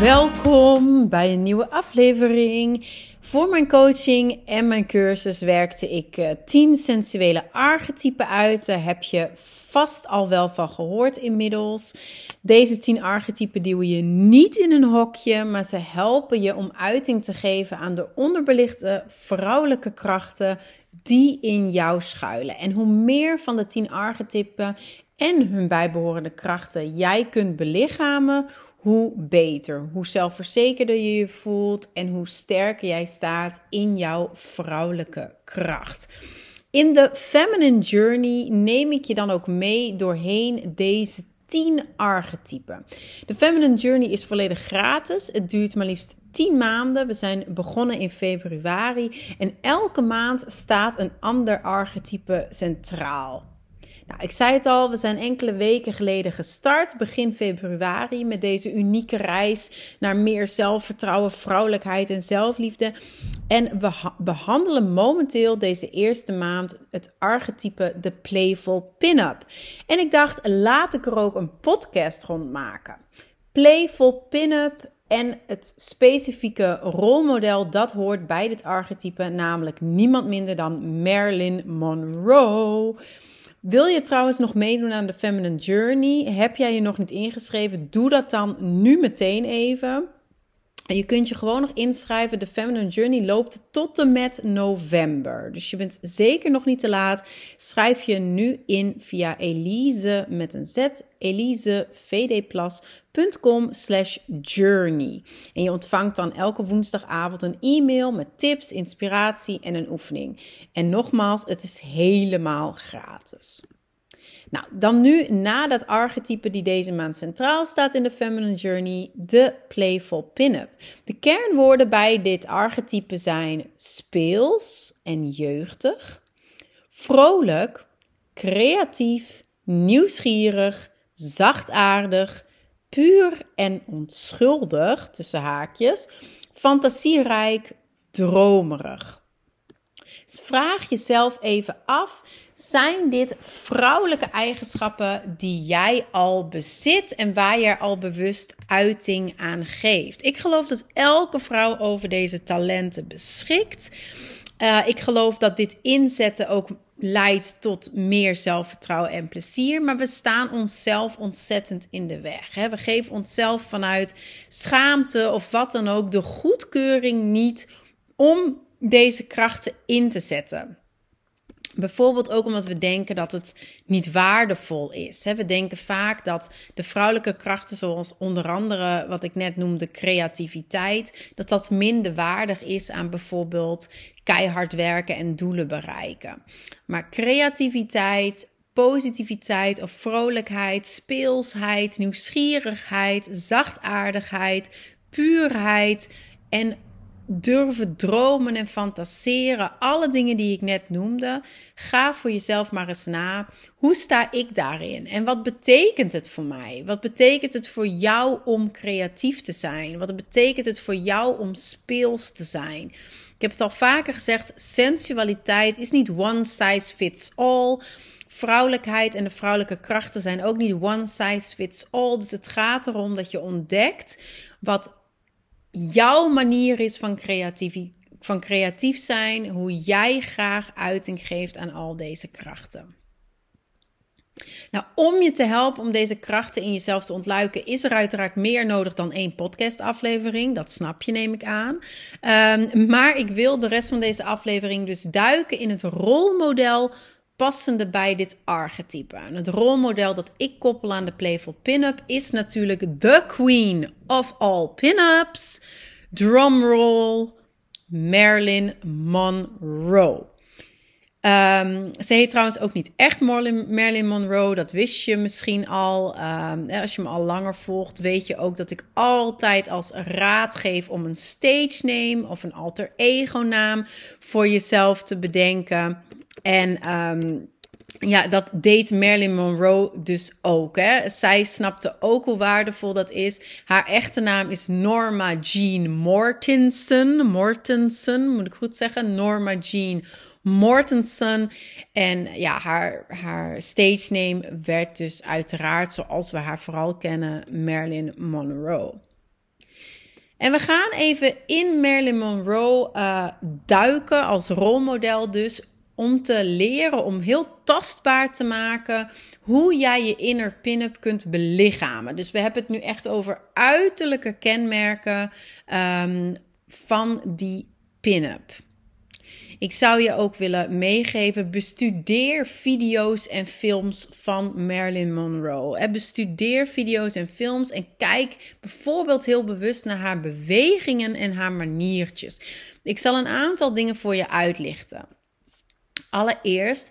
Welkom bij een nieuwe aflevering. Voor mijn coaching en mijn cursus werkte ik uh, 10 sensuele archetypen uit. Daar heb je vast al wel van gehoord inmiddels. Deze 10 archetypen duwen je niet in een hokje, maar ze helpen je om uiting te geven aan de onderbelichte vrouwelijke krachten die in jou schuilen. En hoe meer van de 10 archetypen en hun bijbehorende krachten jij kunt belichamen, hoe beter, hoe zelfverzekerder je je voelt en hoe sterker jij staat in jouw vrouwelijke kracht. In de Feminine Journey neem ik je dan ook mee doorheen deze 10 archetypen. De Feminine Journey is volledig gratis. Het duurt maar liefst 10 maanden. We zijn begonnen in februari en elke maand staat een ander archetype centraal. Nou, ik zei het al, we zijn enkele weken geleden gestart, begin februari, met deze unieke reis naar meer zelfvertrouwen, vrouwelijkheid en zelfliefde. En we behandelen momenteel deze eerste maand het archetype de Playful Pin-Up. En ik dacht, laat ik er ook een podcast rond maken. Playful Pin-Up en het specifieke rolmodel dat hoort bij dit archetype, namelijk niemand minder dan Marilyn Monroe. Wil je trouwens nog meedoen aan de Feminine Journey? Heb jij je nog niet ingeschreven? Doe dat dan nu meteen even. Je kunt je gewoon nog inschrijven. De Feminine Journey loopt tot en met november. Dus je bent zeker nog niet te laat. Schrijf je nu in via Elise met een Z, elisevdplas.com slash journey. En je ontvangt dan elke woensdagavond een e-mail met tips, inspiratie en een oefening. En nogmaals, het is helemaal gratis. Nou, dan nu na dat archetype die deze maand centraal staat in de Feminine Journey, de Playful Pin-up. De kernwoorden bij dit archetype zijn speels en jeugdig, vrolijk, creatief, nieuwsgierig, zachtaardig, puur en onschuldig, tussen haakjes, fantasierijk, dromerig. Vraag jezelf even af: zijn dit vrouwelijke eigenschappen die jij al bezit en waar je al bewust uiting aan geeft? Ik geloof dat elke vrouw over deze talenten beschikt. Uh, ik geloof dat dit inzetten ook leidt tot meer zelfvertrouwen en plezier. Maar we staan onszelf ontzettend in de weg. Hè? We geven onszelf vanuit schaamte of wat dan ook de goedkeuring niet om deze krachten in te zetten. Bijvoorbeeld ook omdat we denken dat het niet waardevol is. We denken vaak dat de vrouwelijke krachten, zoals onder andere wat ik net noemde, creativiteit, dat dat minder waardig is aan bijvoorbeeld keihard werken en doelen bereiken. Maar creativiteit, positiviteit of vrolijkheid, speelsheid, nieuwsgierigheid, zachtaardigheid, puurheid en durven dromen en fantaseren. Alle dingen die ik net noemde. Ga voor jezelf maar eens na. Hoe sta ik daarin? En wat betekent het voor mij? Wat betekent het voor jou om creatief te zijn? Wat betekent het voor jou om speels te zijn? Ik heb het al vaker gezegd: sensualiteit is niet one size fits all. Vrouwelijkheid en de vrouwelijke krachten zijn ook niet one size fits all. Dus het gaat erom dat je ontdekt wat jouw manier is van, creatief, van creatief zijn, hoe jij graag uiting geeft aan al deze krachten. Nou, om je te helpen om deze krachten in jezelf te ontluiken, is er uiteraard meer nodig dan één podcastaflevering. Dat snap je, neem ik aan. Um, maar ik wil de rest van deze aflevering dus duiken in het rolmodel passende bij dit archetype. En het rolmodel dat ik koppel aan de Playful Pin-Up is natuurlijk the queen of all pin-ups. Drumroll, Marilyn Monroe. Um, ze heet trouwens ook niet echt Marilyn Monroe, dat wist je misschien al. Um, als je me al langer volgt, weet je ook dat ik altijd als raad geef om een stage name of een alter ego naam voor jezelf te bedenken. En ehm, ja, dat deed Marilyn Monroe dus ook. Hè. Zij snapte ook hoe waardevol dat is. Haar echte naam is Norma Jean Mortensen. Mortensen, moet ik goed zeggen? Norma Jean Mortensen. En ja, haar, haar stage name werd dus uiteraard, zoals we haar vooral kennen, Marilyn Monroe. En we gaan even in Marilyn Monroe uh, duiken als rolmodel dus om te leren, om heel tastbaar te maken hoe jij je inner pin-up kunt belichamen. Dus we hebben het nu echt over uiterlijke kenmerken um, van die pin-up. Ik zou je ook willen meegeven: bestudeer video's en films van Marilyn Monroe. Bestudeer video's en films en kijk bijvoorbeeld heel bewust naar haar bewegingen en haar maniertjes. Ik zal een aantal dingen voor je uitlichten. Allereerst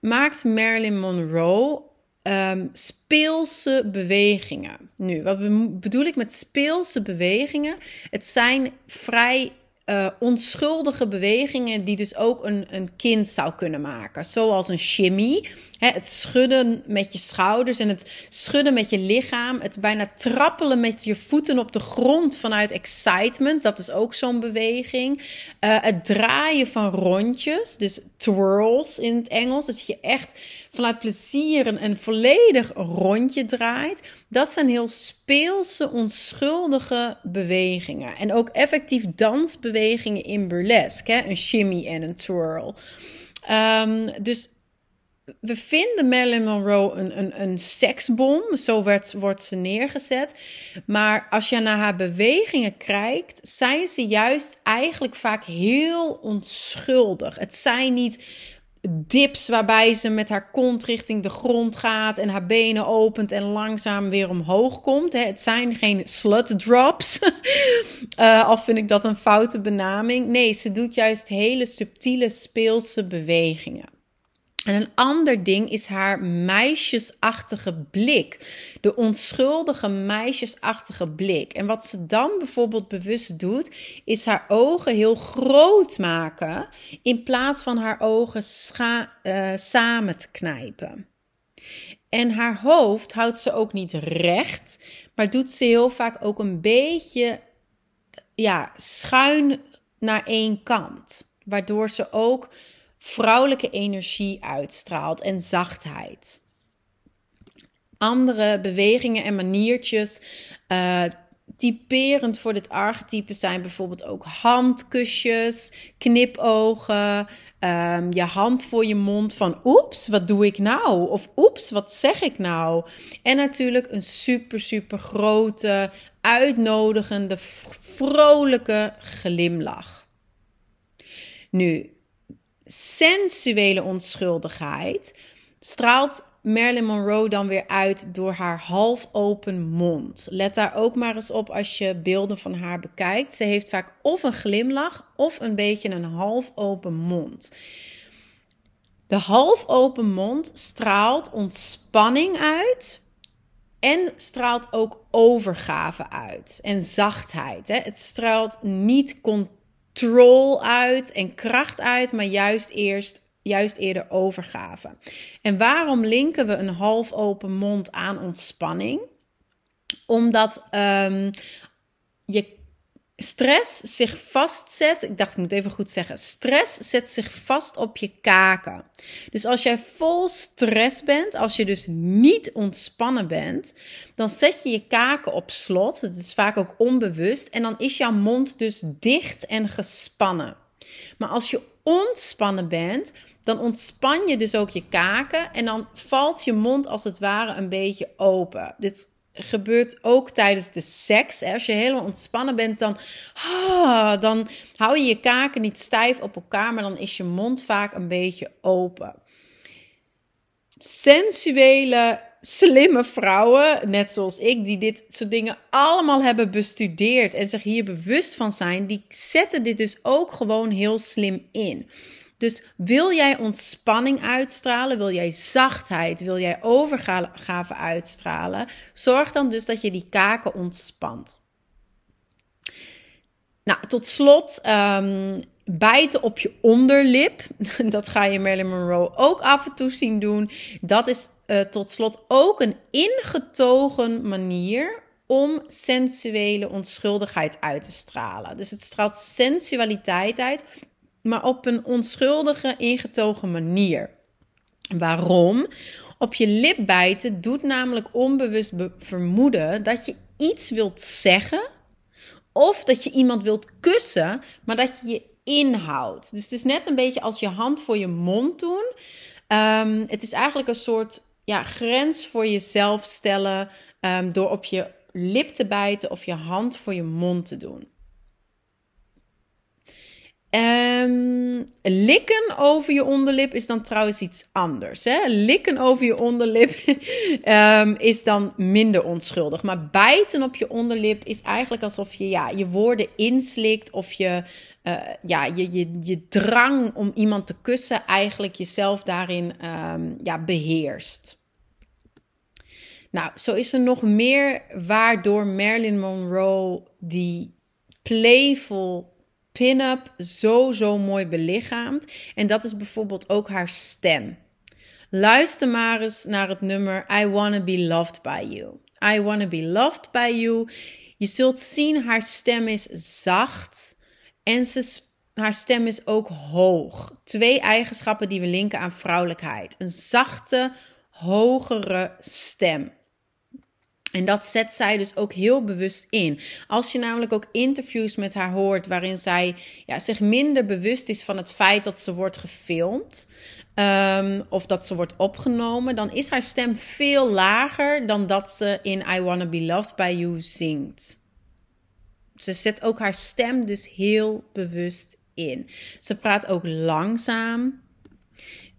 maakt Marilyn Monroe um, speelse bewegingen. Nu, wat bedoel ik met speelse bewegingen? Het zijn vrij uh, onschuldige bewegingen die dus ook een, een kind zou kunnen maken. Zoals een shimmy, het schudden met je schouders en het schudden met je lichaam. Het bijna trappelen met je voeten op de grond vanuit excitement, dat is ook zo'n beweging. Uh, het draaien van rondjes, dus twirls in het Engels. Dus je echt vanuit plezier een, volledig rondje draait. Dat zijn heel speelse, onschuldige bewegingen. En ook effectief dansbewegingen in burlesque. Hè? Een shimmy en een twirl. Um, dus we vinden Marilyn Monroe een, een, een seksbom. Zo werd, wordt ze neergezet. Maar als je naar haar bewegingen kijkt, zijn ze juist eigenlijk vaak heel onschuldig. Het zijn niet dips waarbij ze met haar kont richting de grond gaat en haar benen opent en langzaam weer omhoog komt. Het zijn geen slut drops. uh, al vind ik dat een foute benaming. Nee, ze doet juist hele subtiele speelse bewegingen. En een ander ding is haar meisjesachtige blik. De onschuldige meisjesachtige blik. En wat ze dan bijvoorbeeld bewust doet, is haar ogen heel groot maken. In plaats van haar ogen uh, samen te knijpen. En haar hoofd houdt ze ook niet recht, maar doet ze heel vaak ook een beetje ja, schuin naar één kant. Waardoor ze ook vrouwelijke energie uitstraalt en zachtheid. Andere bewegingen en maniertjes uh, typerend voor dit archetype zijn bijvoorbeeld ook handkusjes, knipogen, um, je hand voor je mond van oeps, wat doe ik nou? Of oeps, wat zeg ik nou? En natuurlijk een super, super grote, uitnodigende, vrolijke glimlach. Nu, sensuele onschuldigheid straalt Marilyn Monroe dan weer uit door haar half open mond. Let daar ook maar eens op als je beelden van haar bekijkt. Ze heeft vaak of een glimlach of een beetje een half open mond. De half open mond straalt ontspanning uit en straalt ook overgave uit en zachtheid. Hè? Het straalt niet controle control uit en kracht uit, maar juist eerst juist eerder overgave. En waarom linken we een half open mond aan ontspanning? Omdat um, je stress zich vastzet. Ik dacht, ik moet even goed zeggen. Stress zet zich vast op je kaken. Dus als jij vol stress bent, als je dus niet ontspannen bent, dan zet je je kaken op slot. Het is vaak ook onbewust. En dan is jouw mond dus dicht en gespannen. Maar als je ontspannen bent, dan ontspan je dus ook je kaken en dan valt je mond als het ware een beetje open. Dit gebeurt ook tijdens de seks. Als je helemaal ontspannen bent, dan, ah, dan hou je je kaken niet stijf op elkaar, maar dan is je mond vaak een beetje open. Sensuele, slimme vrouwen, net zoals ik, die dit soort dingen allemaal hebben bestudeerd en zich hier bewust van zijn, die zetten dit dus ook gewoon heel slim in. Dus wil jij ontspanning uitstralen, wil jij zachtheid, wil jij overgave uitstralen, zorg dan dus dat je die kaken ontspant. Nou, tot slot, um, bijten op je onderlip. Dat ga je Marilyn Monroe ook af en toe zien doen. Dat is uh, tot slot ook een ingetogen manier om sensuele onschuldigheid uit te stralen. Dus het straalt sensualiteit uit, maar op een onschuldige, ingetogen manier. Waarom? Op je lip bijten doet namelijk onbewust vermoeden dat je iets wilt zeggen. Of dat je iemand wilt kussen, maar dat je je inhoudt. Dus het is net een beetje als je hand voor je mond doen. Um, het is eigenlijk een soort ja, grens voor jezelf stellen um, door op je lip te bijten of je hand voor je mond te doen. Um, likken over je onderlip is dan trouwens iets anders. Hè? Likken over je onderlip um, is dan minder onschuldig. Maar bijten op je onderlip is eigenlijk alsof je ja, je woorden inslikt of je, uh, ja, je, je, drang om iemand te kussen eigenlijk jezelf daarin um, ja, beheerst. Nou, zo is er nog meer waardoor Marilyn Monroe die playful pin-up zo, zo mooi belichaamt. En dat is bijvoorbeeld ook haar stem. Luister maar eens naar het nummer I Wanna Be Loved By You. I Wanna Be Loved By You. Je zult zien, haar stem is zacht en haar stem is ook hoog. Twee eigenschappen die we linken aan vrouwelijkheid. Een zachte, hogere stem. En dat zet zij dus ook heel bewust in. Als je namelijk ook interviews met haar hoort waarin zij ja, zich minder bewust is van het feit dat ze wordt gefilmd. Um, of dat ze wordt opgenomen, dan is haar stem veel lager dan dat ze in I Wanna Be Loved By You zingt. Ze zet ook haar stem dus heel bewust in. Ze praat ook langzaam.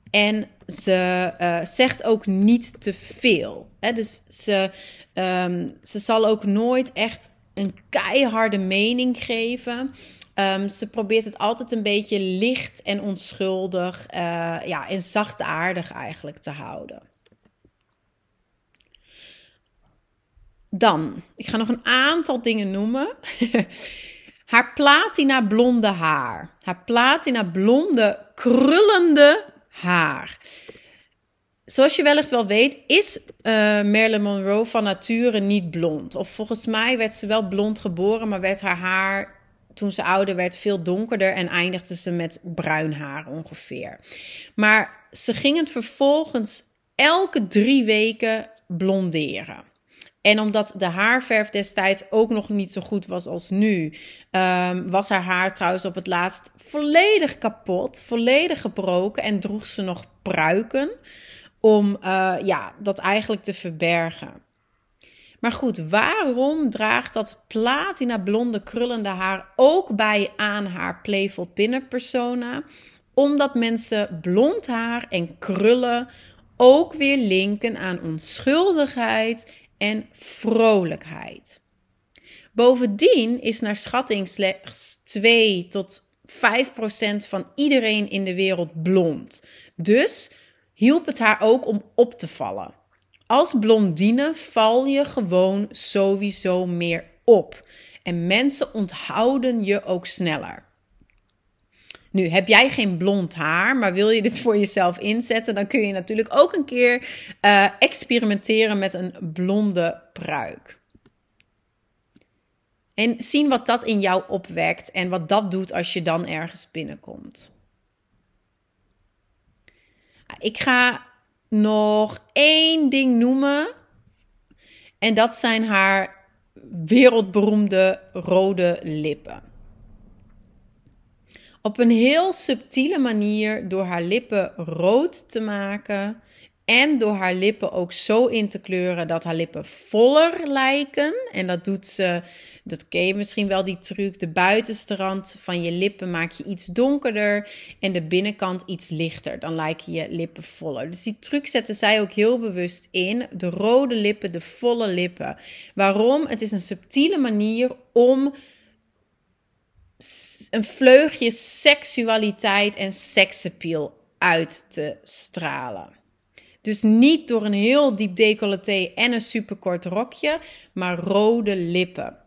En ze uh, zegt ook niet te veel. Hè? Dus ze, um, ze zal ook nooit echt een keiharde mening geven. Um, ze probeert het altijd een beetje licht en onschuldig uh, ja, en zachtaardig eigenlijk te houden. Dan, ik ga nog een aantal dingen noemen. haar platina blonde haar. Haar platina blonde krullende haar. Zoals je wellicht wel weet, is uh, Marilyn Monroe van nature niet blond. Of volgens mij werd ze wel blond geboren, maar werd haar haar toen ze ouder werd veel donkerder en eindigde ze met bruin haar ongeveer. Maar ze ging het vervolgens elke drie weken blonderen. En omdat de haarverf destijds ook nog niet zo goed was als nu, um, was haar haar trouwens op het laatst volledig kapot, volledig gebroken en droeg ze nog pruiken om uh, ja, dat eigenlijk te verbergen. Maar goed, waarom draagt dat platina blonde krullende haar ook bij aan haar playful pinner persona? Omdat mensen blond haar en krullen ook weer linken aan onschuldigheid en vrolijkheid. Bovendien is naar schatting slechts 2 tot 5 procent van iedereen in de wereld blond. Dus hielp het haar ook om op te vallen. Als blondine val je gewoon sowieso meer op. En mensen onthouden je ook sneller. Nu, heb jij geen blond haar, maar wil je dit voor jezelf inzetten, dan kun je natuurlijk ook een keer uh, experimenteren met een blonde pruik. En zien wat dat in jou opwekt en wat dat doet als je dan ergens binnenkomt. Ik ga nog één ding noemen. En dat zijn haar wereldberoemde rode lippen. Op een heel subtiele manier door haar lippen rood te maken en door haar lippen ook zo in te kleuren dat haar lippen voller lijken. En dat doet ze, dat ken je misschien wel die truc. De buitenste rand van je lippen maak je iets donkerder en de binnenkant iets lichter. Dan lijken je lippen voller. Dus die truc zetten zij ook heel bewust in. De rode lippen, de volle lippen. Waarom? Het is een subtiele manier om een vleugje seksualiteit en seksappeal uit te stralen. Dus niet door een heel diep decolleté en een superkort rokje, maar rode lippen.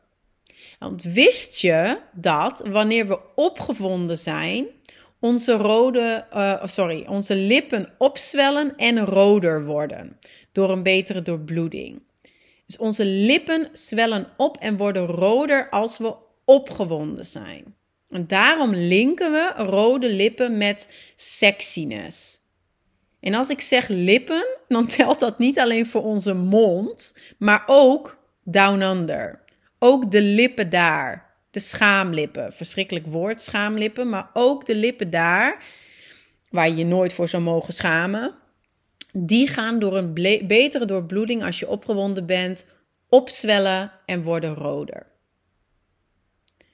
Want wist je dat wanneer we opgewonden zijn, onze, rode, uh, sorry, onze lippen opzwellen en roder worden door een betere doorbloeding. Dus onze lippen zwellen op en worden roder als we opgewonden zijn. En daarom linken we rode lippen met sexiness. En als ik zeg lippen, dan telt dat niet alleen voor onze mond, maar ook down under. Ook de lippen daar. De schaamlippen. Verschrikkelijk woord, schaamlippen. Maar ook de lippen daar, waar je je nooit voor zou mogen schamen. Die gaan door een betere doorbloeding als je opgewonden bent, opzwellen en worden roder.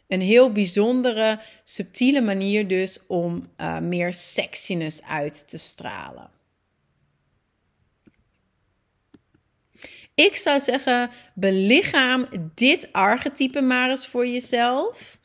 Een heel bijzondere, subtiele manier dus om uh, meer sexiness uit te stralen. Ik zou zeggen, belichaam dit archetype maar eens voor jezelf.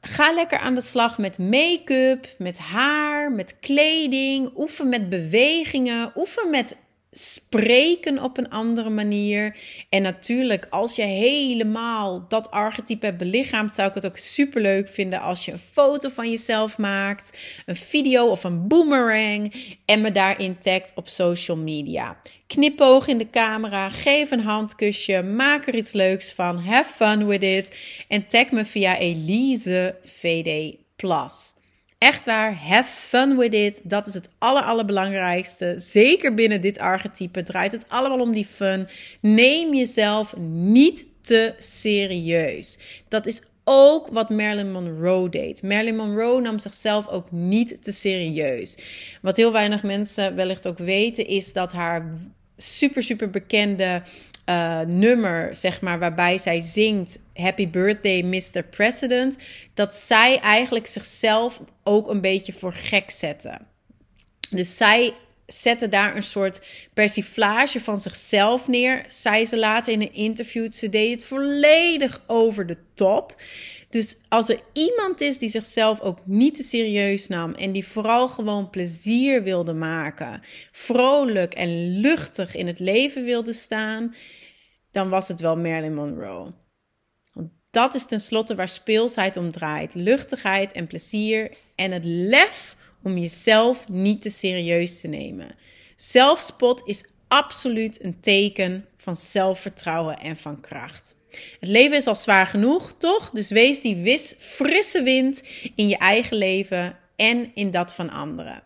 Ga lekker aan de slag met make-up, met haar, met kleding. Oefen met bewegingen. Oefen met spreken op een andere manier. En natuurlijk, als je helemaal dat archetype hebt belichaamd, zou ik het ook super leuk vinden als je een foto van jezelf maakt, een video of een boomerang en me daarin tagt op social media. Knipoog in de camera, geef een handkusje, maak er iets leuks van, have fun with it en tag me via Elise VD Plus. Echt waar, have fun with it. Dat is het aller, allerbelangrijkste. Zeker binnen dit archetype draait het allemaal om die fun. Neem jezelf niet te serieus. Dat is ook wat Marilyn Monroe deed. Marilyn Monroe nam zichzelf ook niet te serieus. Wat heel weinig mensen wellicht ook weten, is dat haar super, super bekende uh, nummer, zeg maar, waarbij zij zingt Happy Birthday Mr. President, dat zij eigenlijk zichzelf ook een beetje voor gek zette. Dus zij zette daar een soort persiflage van zichzelf neer, zei ze later in een interview. Ze deed het volledig over de top. Dus als er iemand is die zichzelf ook niet te serieus nam en die vooral gewoon plezier wilde maken, vrolijk en luchtig in het leven wilde staan, dan was het wel Marilyn Monroe. Want dat is tenslotte waar speelsheid om draait: luchtigheid en plezier en het lef om jezelf niet te serieus te nemen. Zelfspot is absoluut een teken van zelfvertrouwen en van kracht. Het leven is al zwaar genoeg, toch? Dus wees die wis, frisse wind in je eigen leven en in dat van anderen.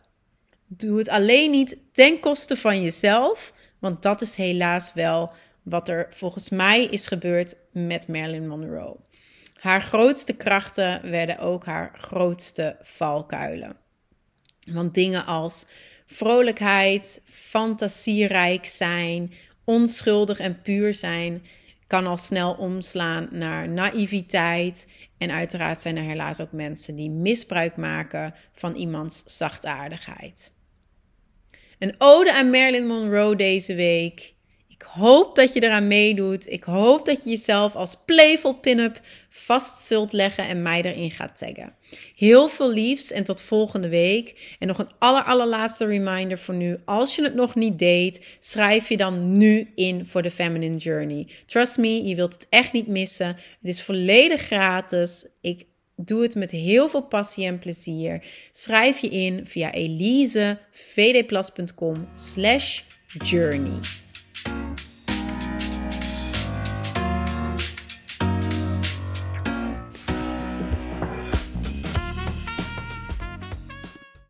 Doe het alleen niet ten koste van jezelf, want dat is helaas wel wat er volgens mij is gebeurd met Marilyn Monroe. Haar grootste krachten werden ook haar grootste valkuilen. Want dingen als vrolijkheid, fantasierijk zijn, onschuldig en puur zijn, kan al snel omslaan naar naïviteit. En uiteraard zijn er helaas ook mensen die misbruik maken van iemands zachtaardigheid. Een ode aan Marilyn Monroe deze week. Ik hoop dat je eraan meedoet. Ik hoop dat je jezelf als playful pin-up vast zult leggen en mij erin gaat taggen. Heel veel liefs en tot volgende week. En nog een aller allerlaatste reminder voor nu. Als je het nog niet deed, schrijf je dan nu in voor de Feminine Journey. Trust me, je wilt het echt niet missen. Het is volledig gratis. Ik doe het met heel veel passie en plezier. Schrijf je in via elisevdplas.com slash journey.